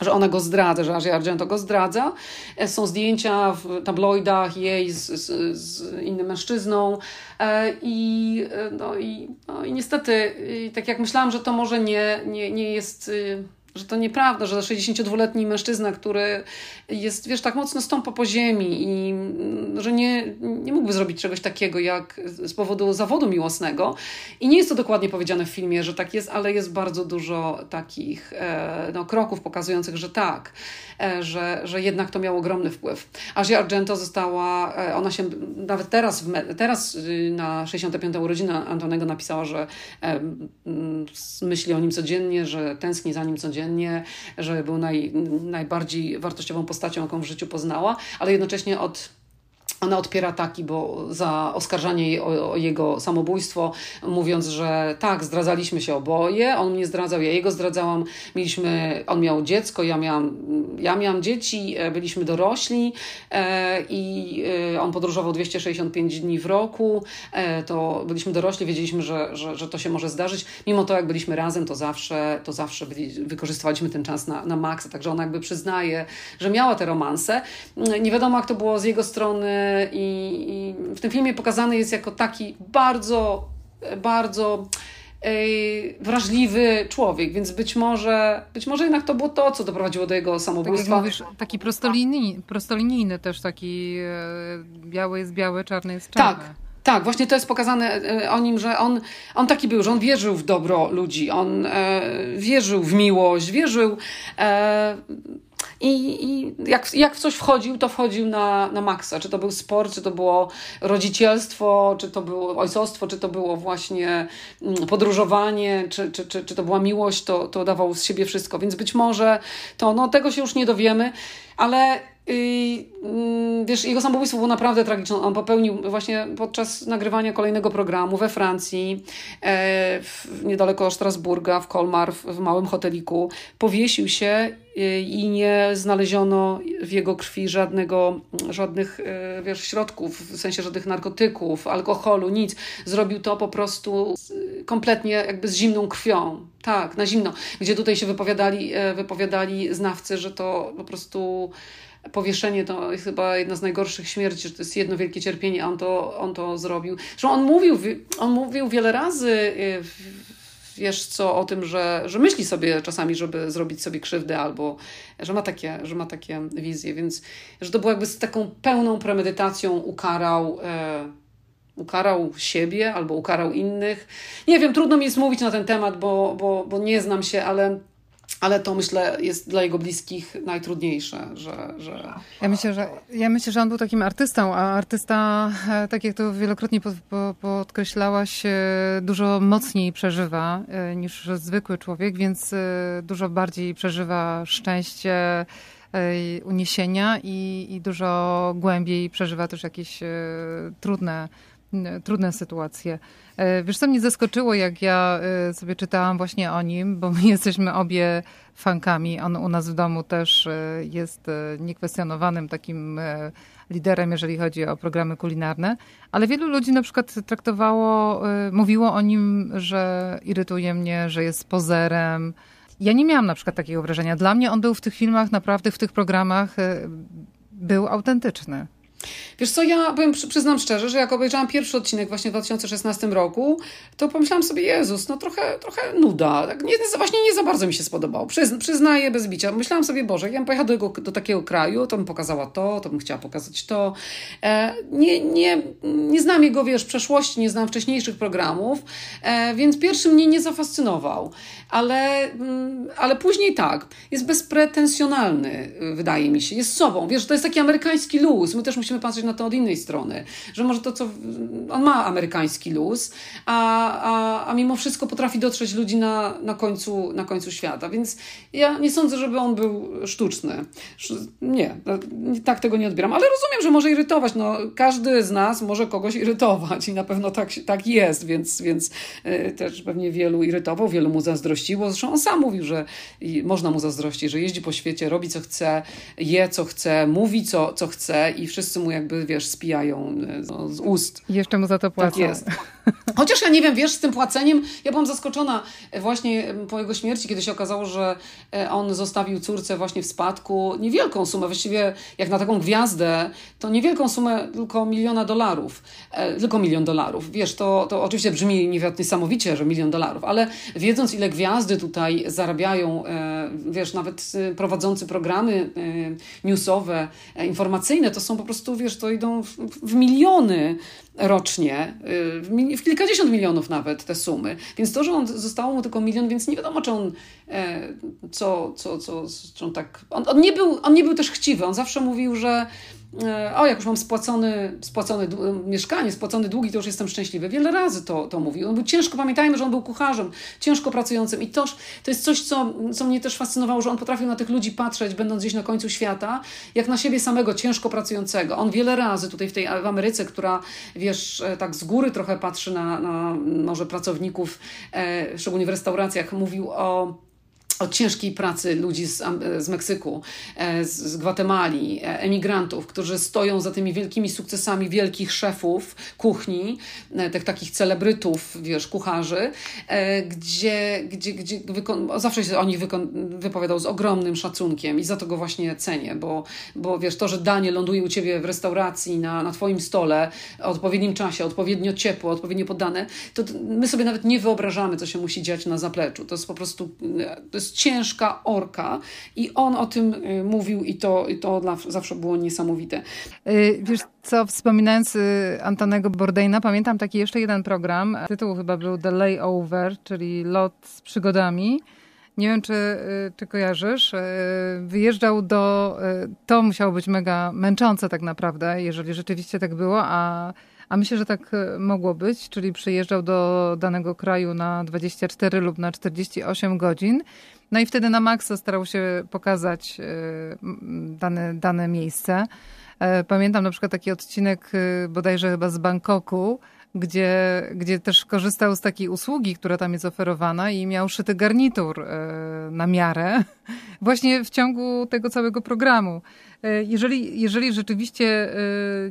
że ona go zdradza, że Asia Argento go zdradza. E, są zdjęcia w tabloidach jej z, z, z innym mężczyzną e, i, e, no, i, no, i niestety, tak jak myślałam, że to może nie, nie, nie jest że to nieprawda, że 62-letni mężczyzna, który jest, wiesz, tak mocno stąpa po ziemi i mm, że nie, nie mógłby zrobić czegoś takiego jak z powodu zawodu miłosnego. I nie jest to dokładnie powiedziane w filmie, że tak jest, ale jest bardzo dużo takich e, no, kroków pokazujących, że tak, e, że, że jednak to miało ogromny wpływ. Asia Argento została, e, ona się nawet teraz, teraz y, na 65. urodziny Antonego napisała, że myśli o nim codziennie, że tęskni za nim codziennie, że był naj, najbardziej wartościową postacią, jaką w życiu poznała, ale jednocześnie od ona odpiera ataki, bo za oskarżanie jej o, o, jego samobójstwo, mówiąc, że tak, zdradzaliśmy się oboje, on mnie zdradzał, ja jego zdradzałam, mieliśmy, on miał dziecko, ja miałam, ja miałam dzieci, e, byliśmy dorośli e, i e, on podróżował 265 dni w roku, e, to byliśmy dorośli, wiedzieliśmy, że, że, że to się może zdarzyć. Mimo to, jak byliśmy razem, to zawsze, to zawsze byli, wykorzystywaliśmy ten czas na, na maksa, także ona jakby przyznaje, że miała te romanse. Nie wiadomo, jak to było z jego strony, i, i w tym filmie pokazany jest jako taki bardzo, bardzo wrażliwy człowiek, więc być może, być może jednak to było to, co doprowadziło do jego samobójstwa. Tak mówisz, taki prostolinijny, prostolinijny też, taki e, biały jest biały, czarny jest czarny. Tak. Tak, właśnie to jest pokazane e, o nim, że on, on taki był, że on wierzył w dobro ludzi, on e, wierzył w miłość, wierzył e, i, i jak, jak w coś wchodził, to wchodził na, na maksa. Czy to był sport, czy to było rodzicielstwo, czy to było ojcostwo, czy to było właśnie mm, podróżowanie, czy, czy, czy, czy to była miłość, to, to dawał z siebie wszystko. Więc być może to, no tego się już nie dowiemy, ale Mm, wiesz, jego samobójstwo było naprawdę tragiczne. On popełnił właśnie podczas nagrywania kolejnego programu we Francji, e, w, niedaleko Strasburga, w Kolmar, w, w małym hoteliku. Powiesił się e, i nie znaleziono w jego krwi żadnego, żadnych e, wiesz, środków, w sensie żadnych narkotyków, alkoholu, nic. Zrobił to po prostu kompletnie jakby z zimną krwią. Tak, na zimno. Gdzie tutaj się wypowiadali, wypowiadali znawcy, że to po prostu powieszenie to jest chyba jedna z najgorszych śmierci, że to jest jedno wielkie cierpienie, a on to, on to zrobił. Zresztą on mówił, on mówił wiele razy, y, wiesz co, o tym, że, że myśli sobie czasami, żeby zrobić sobie krzywdę, albo że ma takie, że ma takie wizje, więc że to było jakby z taką pełną premedytacją ukarał e, ukarał siebie albo ukarał innych. Nie wiem, trudno mi jest mówić na ten temat, bo, bo, bo nie znam się, ale ale to myślę jest dla jego bliskich najtrudniejsze, że, że... Ja, myślę, że... ja myślę, że on był takim artystą, a artysta, e, tak jak to wielokrotnie podkreślałaś, e, dużo mocniej przeżywa e, niż zwykły człowiek, więc dużo bardziej przeżywa szczęście, uniesienia i, i dużo głębiej przeżywa też jakieś trudne, trudne sytuacje. E, wiesz, co mnie zaskoczyło, jak ja e, sobie czytałam właśnie o nim, bo my jesteśmy obie fankami. On u nas w domu też e, jest niekwestionowanym takim liderem, jeżeli chodzi o programy kulinarne, ale wielu ludzi na przykład traktowało, mówiło o nim, że irytuje mnie, że jest pozerem. Ja nie miałam na przykład takiego wrażenia. Dla mnie on był w tych filmach, naprawdę w tych programach, był autentyczny. Wiesz co, ja powiem, przyznam szczerze, że jak obejrzałam pierwszy odcinek właśnie w 2016 roku, to pomyślałam sobie, Jezus, no trochę, trochę nuda. Tak nie, właśnie nie za bardzo mi się spodobało. Przyzn przyznaję bez bicia. Myślałam sobie, Boże, ja bym pojechała do, do takiego kraju, to bym pokazała to, to bym chciała pokazać to. E, nie, nie, nie znam jego, wiesz, przeszłości, nie znam wcześniejszych programów, e, więc pierwszy mnie nie zafascynował. Ale, mm, ale później tak, jest bezpretensjonalny, wydaje mi się, jest sobą. Wiesz, to jest taki amerykański luz. My też musimy patrzeć na to od innej strony, że może to, co on ma amerykański luz, a, a, a mimo wszystko potrafi dotrzeć ludzi na, na, końcu, na końcu świata. Więc ja nie sądzę, żeby on był sztuczny. Nie, tak tego nie odbieram, ale rozumiem, że może irytować. No, każdy z nas może kogoś irytować i na pewno tak, tak jest, więc, więc y, też pewnie wielu irytował, wielu mu zazdrościło. Zresztą on sam mówił, że można mu zazdrościć, że jeździ po świecie, robi co chce, je co chce, mówi co, co chce i wszyscy mu jakby, wiesz, spijają no, z ust. Jeszcze mu za to płacą. Tak jest. Chociaż ja nie wiem, wiesz, z tym płaceniem, ja byłam zaskoczona właśnie po jego śmierci, kiedy się okazało, że on zostawił córce właśnie w spadku niewielką sumę, właściwie jak na taką gwiazdę, to niewielką sumę, tylko miliona dolarów. Tylko milion dolarów. Wiesz, to, to oczywiście brzmi niesamowicie, że milion dolarów, ale wiedząc, ile gwiazdy tutaj zarabiają, wiesz, nawet prowadzący programy newsowe, informacyjne, to są po prostu, wiesz, to idą w, miliony rocznie, w kilkadziesiąt milionów nawet te sumy. Więc to, że on zostało mu tylko milion, więc nie wiadomo, czy on e, co, co, co, czy on tak. On, on, nie był, on nie był też chciwy. On zawsze mówił, że E, o, jak już mam spłacony, spłacony mieszkanie, spłacony długi, to już jestem szczęśliwy. Wiele razy to, to mówił. On był ciężko, pamiętajmy, że on był kucharzem, ciężko pracującym i to, to jest coś, co, co mnie też fascynowało, że on potrafił na tych ludzi patrzeć, będąc gdzieś na końcu świata, jak na siebie samego ciężko pracującego. On wiele razy tutaj w tej w Ameryce, która, wiesz, e, tak z góry trochę patrzy na, na może pracowników, e, szczególnie w restauracjach, mówił o o ciężkiej pracy ludzi z, z Meksyku, e, z, z Gwatemali, e, emigrantów, którzy stoją za tymi wielkimi sukcesami wielkich szefów kuchni, e, tych takich celebrytów, wiesz, kucharzy, gdzie, gdzie, gdzie zawsze się o nich wypowiadał z ogromnym szacunkiem i za to go właśnie cenię, bo, bo wiesz, to, że danie ląduje u ciebie w restauracji, na, na twoim stole, o odpowiednim czasie, odpowiednio ciepło, odpowiednio podane, to my sobie nawet nie wyobrażamy, co się musi dziać na zapleczu. To jest po prostu, to jest jest ciężka orka i on o tym y, mówił i to, i to dla, zawsze było niesamowite. Y, wiesz co, wspominając y, Antonego Bourdaina, pamiętam taki jeszcze jeden program, tytuł chyba był The Layover, czyli lot z przygodami. Nie wiem, czy, czy kojarzysz. Wyjeżdżał do. To musiało być mega męczące, tak naprawdę, jeżeli rzeczywiście tak było, a a myślę, że tak mogło być, czyli przyjeżdżał do danego kraju na 24 lub na 48 godzin. No i wtedy na maksa starał się pokazać e, dane, dane miejsce. E, pamiętam na przykład taki odcinek bodajże chyba z Bangkoku, gdzie, gdzie też korzystał z takiej usługi, która tam jest oferowana i miał szyty garnitur na miarę właśnie w ciągu tego całego programu. E, jeżeli, jeżeli rzeczywiście e,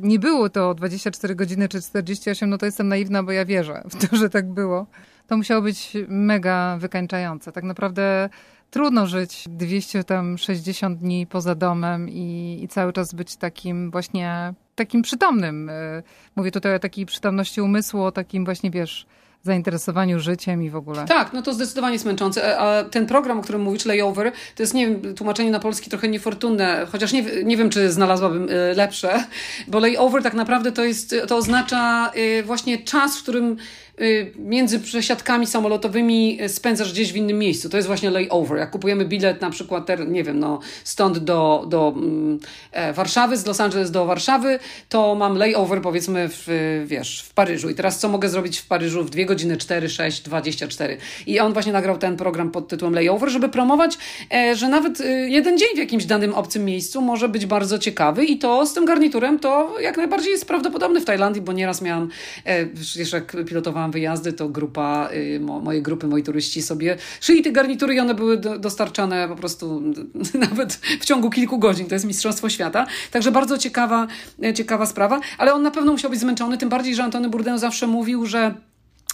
nie było to 24 godziny czy 48, no to jestem naiwna, bo ja wierzę w to, że tak było. To musiało być mega wykańczające. Tak naprawdę trudno żyć 260 dni poza domem i, i cały czas być takim właśnie takim przytomnym. E, mówię tutaj o takiej przytomności umysłu, o takim właśnie, wiesz, zainteresowaniu życiem i w ogóle. Tak, no to zdecydowanie jest męczące. A ten program, o którym mówisz, Layover, to jest, nie wiem, tłumaczenie na polski trochę niefortunne, chociaż nie, nie wiem, czy znalazłabym y, lepsze, bo Layover tak naprawdę to jest, to oznacza y, właśnie czas, w którym Y, między przesiadkami samolotowymi spędzasz gdzieś w innym miejscu. To jest właśnie layover. Jak kupujemy bilet na przykład, nie wiem, no, stąd do, do mm, e, Warszawy, z Los Angeles do Warszawy, to mam layover powiedzmy w, wiesz, w Paryżu. I teraz co mogę zrobić w Paryżu w 2 godziny 4, 6, 24. I on właśnie nagrał ten program pod tytułem layover, żeby promować, e, że nawet y, jeden dzień w jakimś danym obcym miejscu może być bardzo ciekawy i to z tym garniturem to jak najbardziej jest prawdopodobne w Tajlandii, bo nieraz miałam, e, wiesz, jak pilotowałam wyjazdy, to grupa, y, mo, moje grupy, moi turyści sobie szyli te garnitury i one były do, dostarczane po prostu nawet w ciągu kilku godzin. To jest Mistrzostwo Świata. Także bardzo ciekawa, ciekawa sprawa, ale on na pewno musiał być zmęczony, tym bardziej, że Antony Bourdain zawsze mówił, że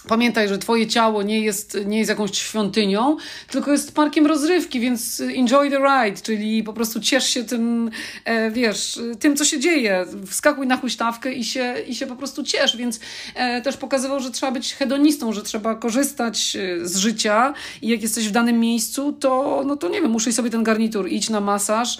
Pamiętaj, że twoje ciało nie jest, nie jest jakąś świątynią, tylko jest parkiem rozrywki, więc enjoy the ride, czyli po prostu ciesz się tym, e, wiesz, tym, co się dzieje. Wskakuj na huśtawkę i się, i się po prostu ciesz, więc e, też pokazywał, że trzeba być hedonistą, że trzeba korzystać e, z życia i jak jesteś w danym miejscu, to, no to nie wiem, muszę sobie ten garnitur, idź na masaż,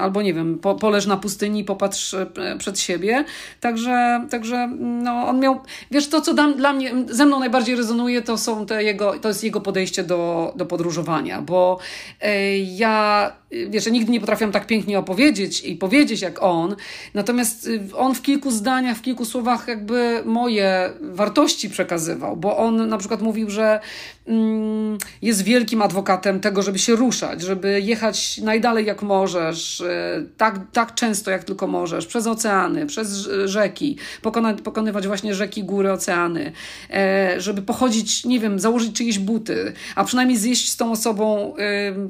albo nie wiem, po, poleż na pustyni, popatrz przed siebie. Także, także no, on miał, wiesz, to, co dla dla mnie, ze mną najbardziej rezonuje, to, są te jego, to jest jego podejście do, do podróżowania, bo e, ja wiesz, nigdy nie potrafiłam tak pięknie opowiedzieć i powiedzieć jak on, natomiast y, on w kilku zdaniach, w kilku słowach jakby moje wartości przekazywał, bo on na przykład mówił, że mm, jest wielkim adwokatem tego, żeby się ruszać, żeby jechać najdalej jak możesz, y, tak, tak często jak tylko możesz, przez oceany, przez rzeki, pokona, pokonywać właśnie rzeki, góry, oceany, e, żeby pochodzić, nie wiem, założyć czyjeś buty, a przynajmniej zjeść z tą osobą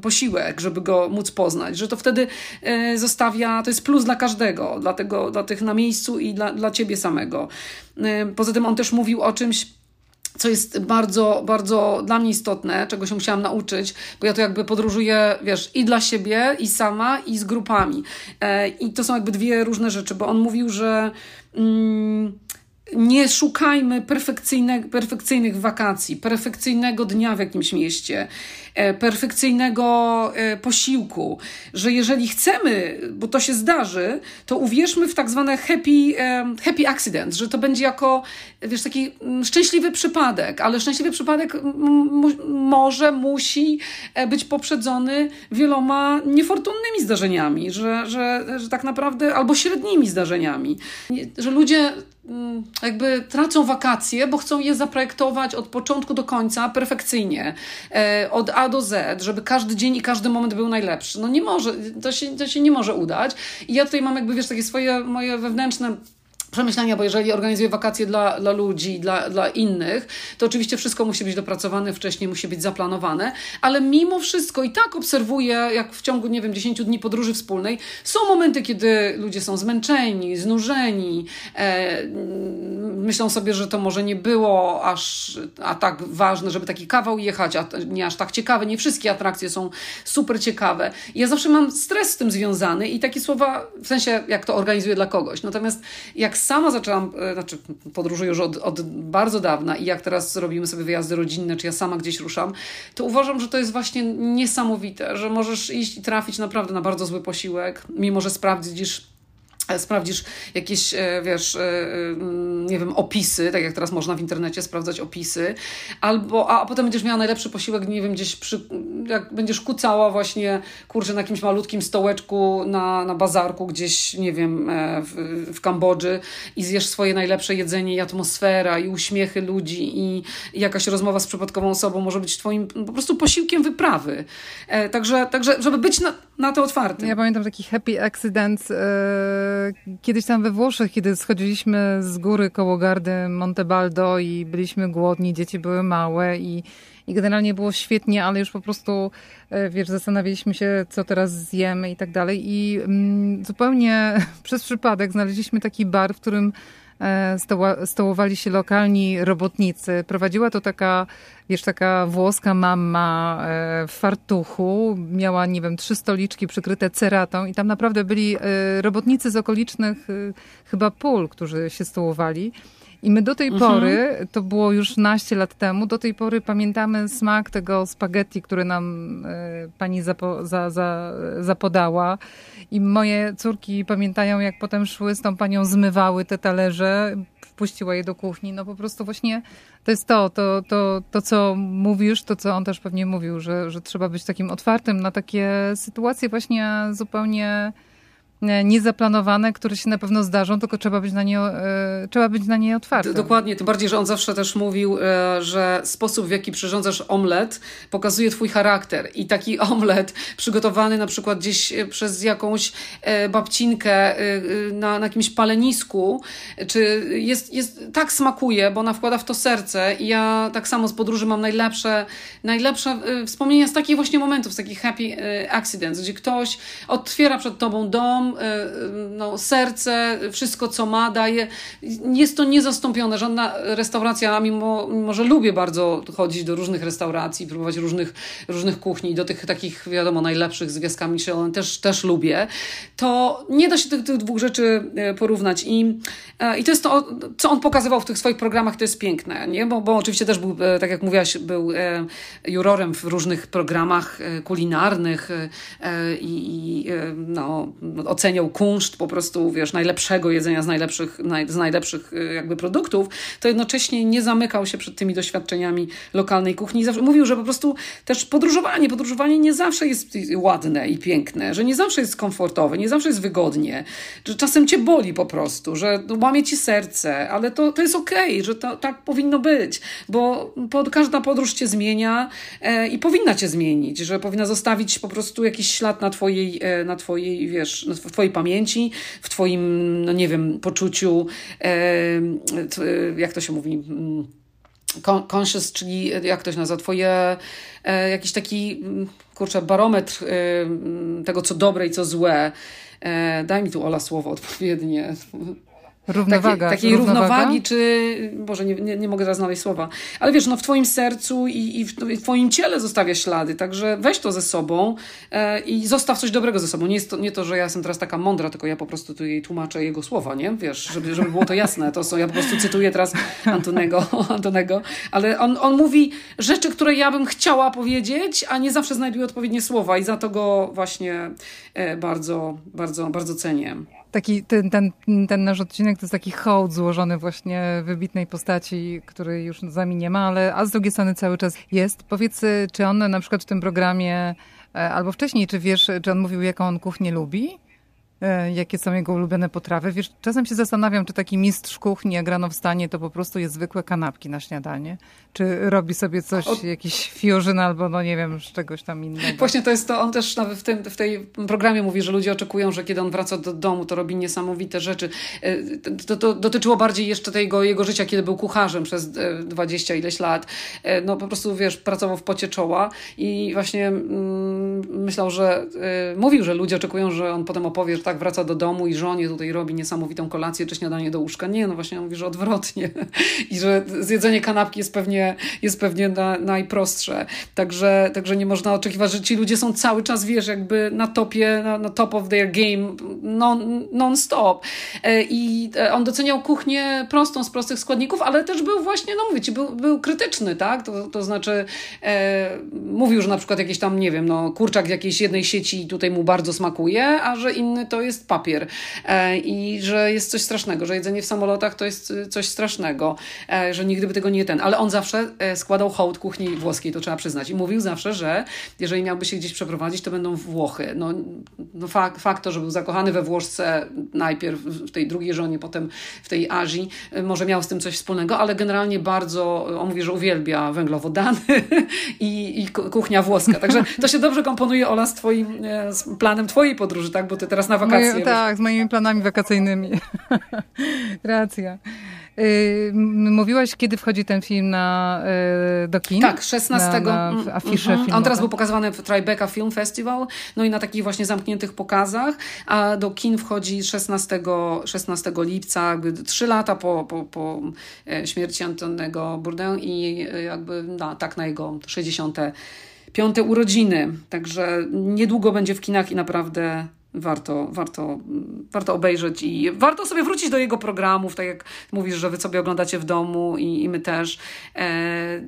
posiłek, żeby go móc poznać, że to wtedy e, zostawia, to jest plus dla każdego, dla, tego, dla tych na miejscu i dla, dla ciebie samego. E, poza tym on też mówił o czymś, co jest bardzo, bardzo dla mnie istotne, czego się musiałam nauczyć, bo ja to jakby podróżuję, wiesz, i dla siebie, i sama, i z grupami. E, I to są jakby dwie różne rzeczy, bo on mówił, że. Mm, nie szukajmy perfekcyjne, perfekcyjnych wakacji, perfekcyjnego dnia w jakimś mieście, e, perfekcyjnego e, posiłku, że jeżeli chcemy, bo to się zdarzy, to uwierzmy w tak zwane happy, e, happy accident, że to będzie jako, wiesz, taki mm, szczęśliwy przypadek, ale szczęśliwy przypadek może, musi być poprzedzony wieloma niefortunnymi zdarzeniami, że, że, że tak naprawdę, albo średnimi zdarzeniami, że ludzie jakby tracą wakacje, bo chcą je zaprojektować od początku do końca perfekcyjnie, e, od A do Z, żeby każdy dzień i każdy moment był najlepszy. No nie może, to się, to się nie może udać. I ja tutaj mam jakby, wiesz, takie swoje moje wewnętrzne przemyślenia, bo jeżeli organizuję wakacje dla, dla ludzi, dla, dla innych, to oczywiście wszystko musi być dopracowane wcześniej, musi być zaplanowane, ale mimo wszystko i tak obserwuję, jak w ciągu, nie wiem, 10 dni podróży wspólnej, są momenty, kiedy ludzie są zmęczeni, znużeni, e, myślą sobie, że to może nie było aż a tak ważne, żeby taki kawał jechać, a nie aż tak ciekawe, nie wszystkie atrakcje są super ciekawe. Ja zawsze mam stres z tym związany i takie słowa, w sensie jak to organizuję dla kogoś. Natomiast jak sama zaczęłam, e, znaczy podróżuję już od, od bardzo dawna i jak teraz robimy sobie wyjazdy rodzinne, czy ja sama gdzieś ruszam, to uważam, że to jest właśnie niesamowite, że możesz iść i trafić naprawdę na bardzo zły posiłek, mimo że sprawdzisz sprawdzisz jakieś, e, wiesz, e, nie wiem, opisy, tak jak teraz można w internecie sprawdzać opisy, albo, a, potem będziesz miała najlepszy posiłek, nie wiem, gdzieś przy, jak będziesz kucała właśnie, kurczę, na jakimś malutkim stołeczku na, na bazarku gdzieś, nie wiem, w, w Kambodży i zjesz swoje najlepsze jedzenie i atmosfera i uśmiechy ludzi i, jakaś rozmowa z przypadkową osobą może być twoim po prostu posiłkiem wyprawy. Także, także żeby być na, na to otwartym. Ja pamiętam taki happy accident yy kiedyś tam we Włoszech, kiedy schodziliśmy z góry koło gardy Montebaldo i byliśmy głodni, dzieci były małe i, i generalnie było świetnie, ale już po prostu, e, wiesz, zastanawialiśmy się, co teraz zjemy i tak dalej. I mm, zupełnie przez przypadek znaleźliśmy taki bar, w którym E, stołowali się lokalni robotnicy. Prowadziła to taka, wiesz, taka włoska mama e, w fartuchu. Miała, nie wiem, trzy stoliczki przykryte ceratą i tam naprawdę byli e, robotnicy z okolicznych chyba pól, którzy się stołowali. I my do tej mhm. pory, to było już naście lat temu, do tej pory pamiętamy smak tego spaghetti, który nam pani zapo, za, za, zapodała. I moje córki pamiętają, jak potem szły z tą panią, zmywały te talerze, wpuściła je do kuchni. No po prostu właśnie to jest to, to, to, to co mówisz, to co on też pewnie mówił, że, że trzeba być takim otwartym na takie sytuacje właśnie zupełnie E, niezaplanowane, które się na pewno zdarzą, tylko trzeba być na nie, e, trzeba być na nie otwarty. Dokładnie, tym bardziej, że on zawsze też mówił, e, że sposób, w jaki przyrządzasz omlet, pokazuje twój charakter. I taki omlet przygotowany na przykład gdzieś przez jakąś babcinkę na, na jakimś palenisku, czy jest, jest, tak smakuje, bo ona wkłada w to serce. I ja tak samo z podróży mam najlepsze, najlepsze wspomnienia z takich właśnie momentów, z takich happy accidents, gdzie ktoś otwiera przed tobą dom, E, no, serce, wszystko co ma, daje. Jest to niezastąpione. Żadna restauracja, mimo, mimo że lubię bardzo chodzić do różnych restauracji, próbować różnych, różnych kuchni, do tych takich, wiadomo, najlepszych z gwiazdkami Michelin też, też lubię, to nie da się tych, tych dwóch rzeczy e, porównać. I, e, I to jest to, co on pokazywał w tych swoich programach, to jest piękne, nie? Bo, bo oczywiście też był, tak jak mówiłaś, był jurorem w różnych programach kulinarnych i, i no, oceniał kunszt po prostu, wiesz, najlepszego jedzenia z najlepszych, naj, z najlepszych y, jakby produktów, to jednocześnie nie zamykał się przed tymi doświadczeniami lokalnej kuchni. Zawsze mówił, że po prostu też podróżowanie, podróżowanie nie zawsze jest ładne i piękne, że nie zawsze jest komfortowe, nie zawsze jest wygodnie, że czasem cię boli po prostu, że łamie ci serce, ale to, to jest okej, okay, że to tak powinno być, bo pod, każda podróż cię zmienia e, i powinna cię zmienić, że powinna zostawić po prostu jakiś ślad na twojej, e, na twojej wiesz, w Twojej pamięci, w Twoim, no nie wiem, poczuciu, e, jak to się mówi, mm, conscious, czyli jak to się nazywa, Twoje e, jakiś taki mm, kurczę, barometr tego, co dobre i co złe. Daj mi tu Ola słowo odpowiednie. Równowaga. Takie, takiej równowaga? równowagi, czy może nie, nie, nie mogę teraz znaleźć słowa, ale wiesz, no w twoim sercu i, i w, w twoim ciele zostawia ślady, także weź to ze sobą e, i zostaw coś dobrego ze sobą. Nie jest to, nie to, że ja jestem teraz taka mądra, tylko ja po prostu tu jej tłumaczę jego słowa, nie? Wiesz, żeby, żeby było to jasne. To są, ja po prostu cytuję teraz Antonego, Antonego ale on, on mówi rzeczy, które ja bym chciała powiedzieć, a nie zawsze znajduje odpowiednie słowa i za to go właśnie e, bardzo, bardzo, bardzo cenię taki, ten, ten, ten nasz odcinek to jest taki hołd złożony właśnie wybitnej postaci, której już z nami nie ma, ale a z drugiej strony cały czas jest. Powiedz, czy on na przykład w tym programie e, albo wcześniej, czy wiesz, czy on mówił, jaką on kuchnię lubi? E, jakie są jego ulubione potrawy. Wiesz, czasem się zastanawiam, czy taki mistrz kuchni, jak rano wstanie, to po prostu jest zwykłe kanapki na śniadanie. Czy robi sobie coś, o... jakiś fusion albo, no nie wiem, z czegoś tam innego. Właśnie to jest to, on też w tym w tej programie mówi, że ludzie oczekują, że kiedy on wraca do domu, to robi niesamowite rzeczy. E, to, to dotyczyło bardziej jeszcze tego jego życia, kiedy był kucharzem przez e, dwadzieścia ileś lat. No po prostu, wiesz, pracował w pocie czoła i właśnie mm, myślał, że mówił, że ludzie oczekują, że on potem opowie, że tak wraca do domu i żonie tutaj robi niesamowitą kolację czy śniadanie do łóżka. Nie, no właśnie on mówi, że odwrotnie i że zjedzenie kanapki jest pewnie, jest pewnie na, najprostsze. Także, także nie można oczekiwać, że ci ludzie są cały czas, wiesz, jakby na topie, na, na top of their game non, non-stop. E, I e, on doceniał kuchnię prostą, z prostych składników, ale też był właśnie, no mówię ci, był, był krytyczny, tak? To, to znaczy e, mówił, że na przykład jakiś tam, nie wiem, no kurczak w jakiejś jednej sieci tutaj mu bardzo smakuje, a że inny to jest papier e, i że jest coś strasznego, że jedzenie w samolotach to jest y, coś strasznego, e, że nigdy by tego nie ten. Ale on zawsze e, składał hołd kuchni włoskiej, to trzeba przyznać. I mówił zawsze, że jeżeli miałby się gdzieś przeprowadzić, to będą Włochy. No, no fakt, fakt to, że był zakochany we Włoszce najpierw w tej drugiej żonie, potem w tej Azji, może miał z tym coś wspólnego, ale generalnie bardzo, on mówi, że uwielbia węglowodany i, i kuchnia włoska. Także to się dobrze komponuje, Ola, z twoim z planem twojej podróży, tak? Bo ty teraz na wakacje Moje, tak, z moimi planami wakacyjnymi. Racja. Mówiłaś, kiedy wchodzi ten film na, yy, do kin? Tak, 16. Na, na mm -hmm. On teraz był pokazywany w Tribeca Film Festival, no i na takich właśnie zamkniętych pokazach, a do kin wchodzi 16, 16 lipca, jakby trzy lata po, po, po e, śmierci Antonego Bourdain i e, jakby no, tak na jego 60 piąte urodziny. Także niedługo będzie w kinach i naprawdę warto, warto, warto obejrzeć i warto sobie wrócić do jego programów, tak jak mówisz, że wy sobie oglądacie w domu i, i my też. E,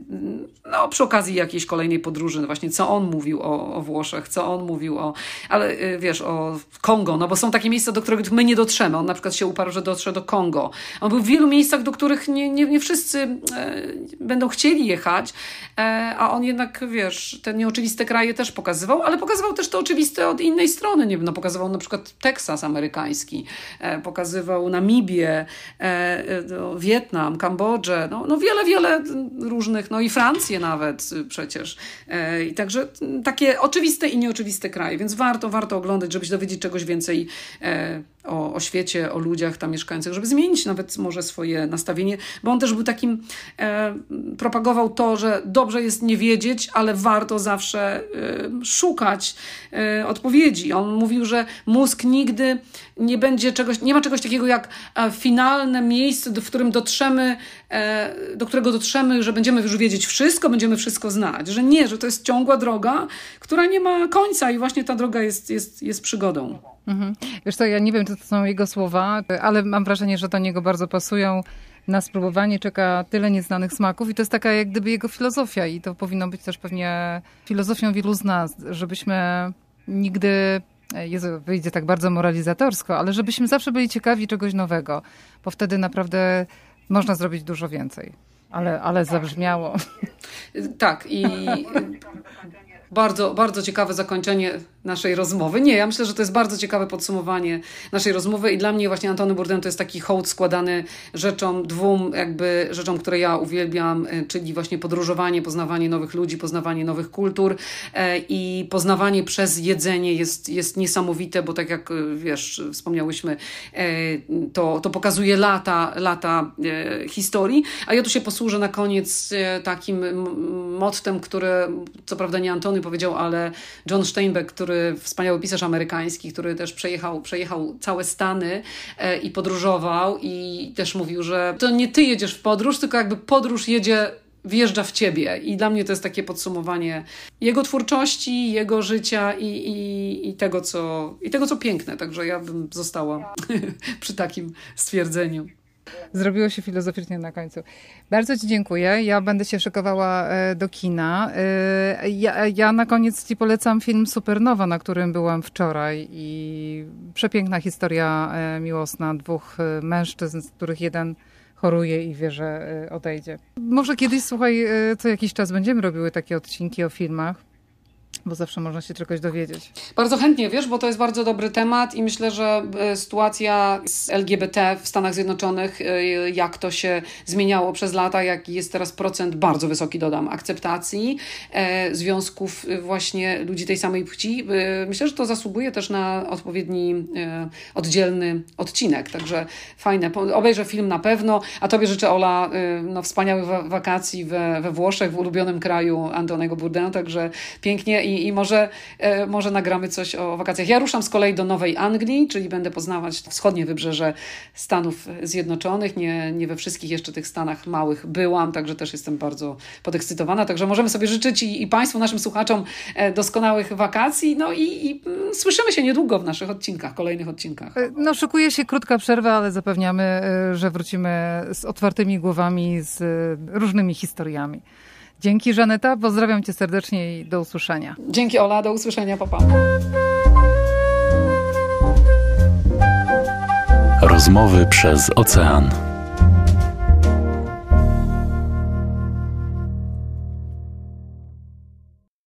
no, przy okazji jakiejś kolejnej podróży, no właśnie co on mówił o, o Włoszech, co on mówił o, ale e, wiesz, o Kongo, no bo są takie miejsca, do których my nie dotrzemy. On na przykład się uparł, że dotrze do Kongo. On był w wielu miejscach, do których nie, nie, nie wszyscy e, będą chcieli jechać, e, a on jednak, wiesz, te nieoczywiste kraje też pokazywał, ale pokazywał też to oczywiste od innej strony, nie wiem, no pokazywał pokazywał na przykład Teksas amerykański, e, pokazywał Namibię, e, e, no, Wietnam, Kambodżę, no, no wiele, wiele różnych, no i Francję nawet przecież. I także takie oczywiste i nieoczywiste kraje, więc warto, warto oglądać, żeby się dowiedzieć czegoś więcej o, o świecie, o ludziach tam mieszkających, żeby zmienić nawet może swoje nastawienie, bo on też był takim, e, propagował to, że dobrze jest nie wiedzieć, ale warto zawsze e, szukać e, odpowiedzi. On mówił, że mózg nigdy nie będzie czegoś, nie ma czegoś takiego jak e, finalne miejsce, w którym dotrzemy, do którego dotrzemy, że będziemy już wiedzieć wszystko, będziemy wszystko znać, że nie, że to jest ciągła droga, która nie ma końca i właśnie ta droga jest, jest, jest przygodą. Mhm. Wiesz co, ja nie wiem, czy to są jego słowa, ale mam wrażenie, że do niego bardzo pasują. Na spróbowanie czeka tyle nieznanych smaków i to jest taka jak gdyby jego filozofia i to powinno być też pewnie filozofią wielu z nas, żebyśmy nigdy Jezu, wyjdzie tak bardzo moralizatorsko, ale żebyśmy zawsze byli ciekawi czegoś nowego, bo wtedy naprawdę można zrobić dużo więcej. Ale, ale zabrzmiało. Tak, i bardzo, bardzo ciekawe zakończenie naszej rozmowy. Nie, ja myślę, że to jest bardzo ciekawe podsumowanie naszej rozmowy i dla mnie właśnie Antony Bourdain to jest taki hołd składany rzeczom, dwóm jakby rzeczom, które ja uwielbiam, e, czyli właśnie podróżowanie, poznawanie nowych ludzi, poznawanie nowych kultur e, i poznawanie przez jedzenie jest, jest niesamowite, bo tak jak e, wiesz, wspomniałyśmy, to, to pokazuje lata, lata historii, a ja tu się posłużę na koniec takim mottem, które co prawda nie Antony powiedział, ale John Steinbeck, który wspaniały pisarz amerykański, który też przejechał, przejechał całe Stany e, i podróżował i też mówił, że to nie ty jedziesz w podróż, tylko jakby podróż jedzie wjeżdża w ciebie. I dla mnie to jest takie podsumowanie jego twórczości, jego życia i, i, i, tego, co, i tego, co piękne. Także ja bym została przy takim stwierdzeniu. Zrobiło się filozoficznie na końcu. Bardzo Ci dziękuję. Ja będę się szykowała e, do kina. E, ja, ja, na koniec Ci polecam film Supernowa, na którym byłam wczoraj i przepiękna historia e, miłosna dwóch mężczyzn, z których jeden choruje i wie, że odejdzie. Może kiedyś, słuchaj, co jakiś czas będziemy robiły takie odcinki o filmach bo zawsze można się czegoś dowiedzieć. Bardzo chętnie, wiesz, bo to jest bardzo dobry temat i myślę, że e, sytuacja z LGBT w Stanach Zjednoczonych, e, jak to się zmieniało przez lata, jaki jest teraz procent, bardzo wysoki dodam, akceptacji e, związków właśnie ludzi tej samej płci. Myślę, że to zasługuje też na odpowiedni, oddzielny odcinek, także fajne. Obejrzę film na pewno, a Tobie życzę, Ola, no, wspaniałych wakacji we, we Włoszech, w ulubionym kraju Antonego Bourdain, także pięknie i i, i może, e, może nagramy coś o wakacjach. Ja ruszam z kolei do Nowej Anglii, czyli będę poznawać wschodnie wybrzeże Stanów Zjednoczonych. Nie, nie we wszystkich jeszcze tych Stanach małych byłam, także też jestem bardzo podekscytowana. Także możemy sobie życzyć i, i Państwu, naszym słuchaczom e, doskonałych wakacji. No i, i mm, słyszymy się niedługo w naszych odcinkach, kolejnych odcinkach. E, no, szykuje się krótka przerwa, ale zapewniamy, że wrócimy z otwartymi głowami, z różnymi historiami. Dzięki Żaneta, pozdrawiam cię serdecznie i do usłyszenia. Dzięki Ola, do usłyszenia, papa. Rozmowy przez ocean.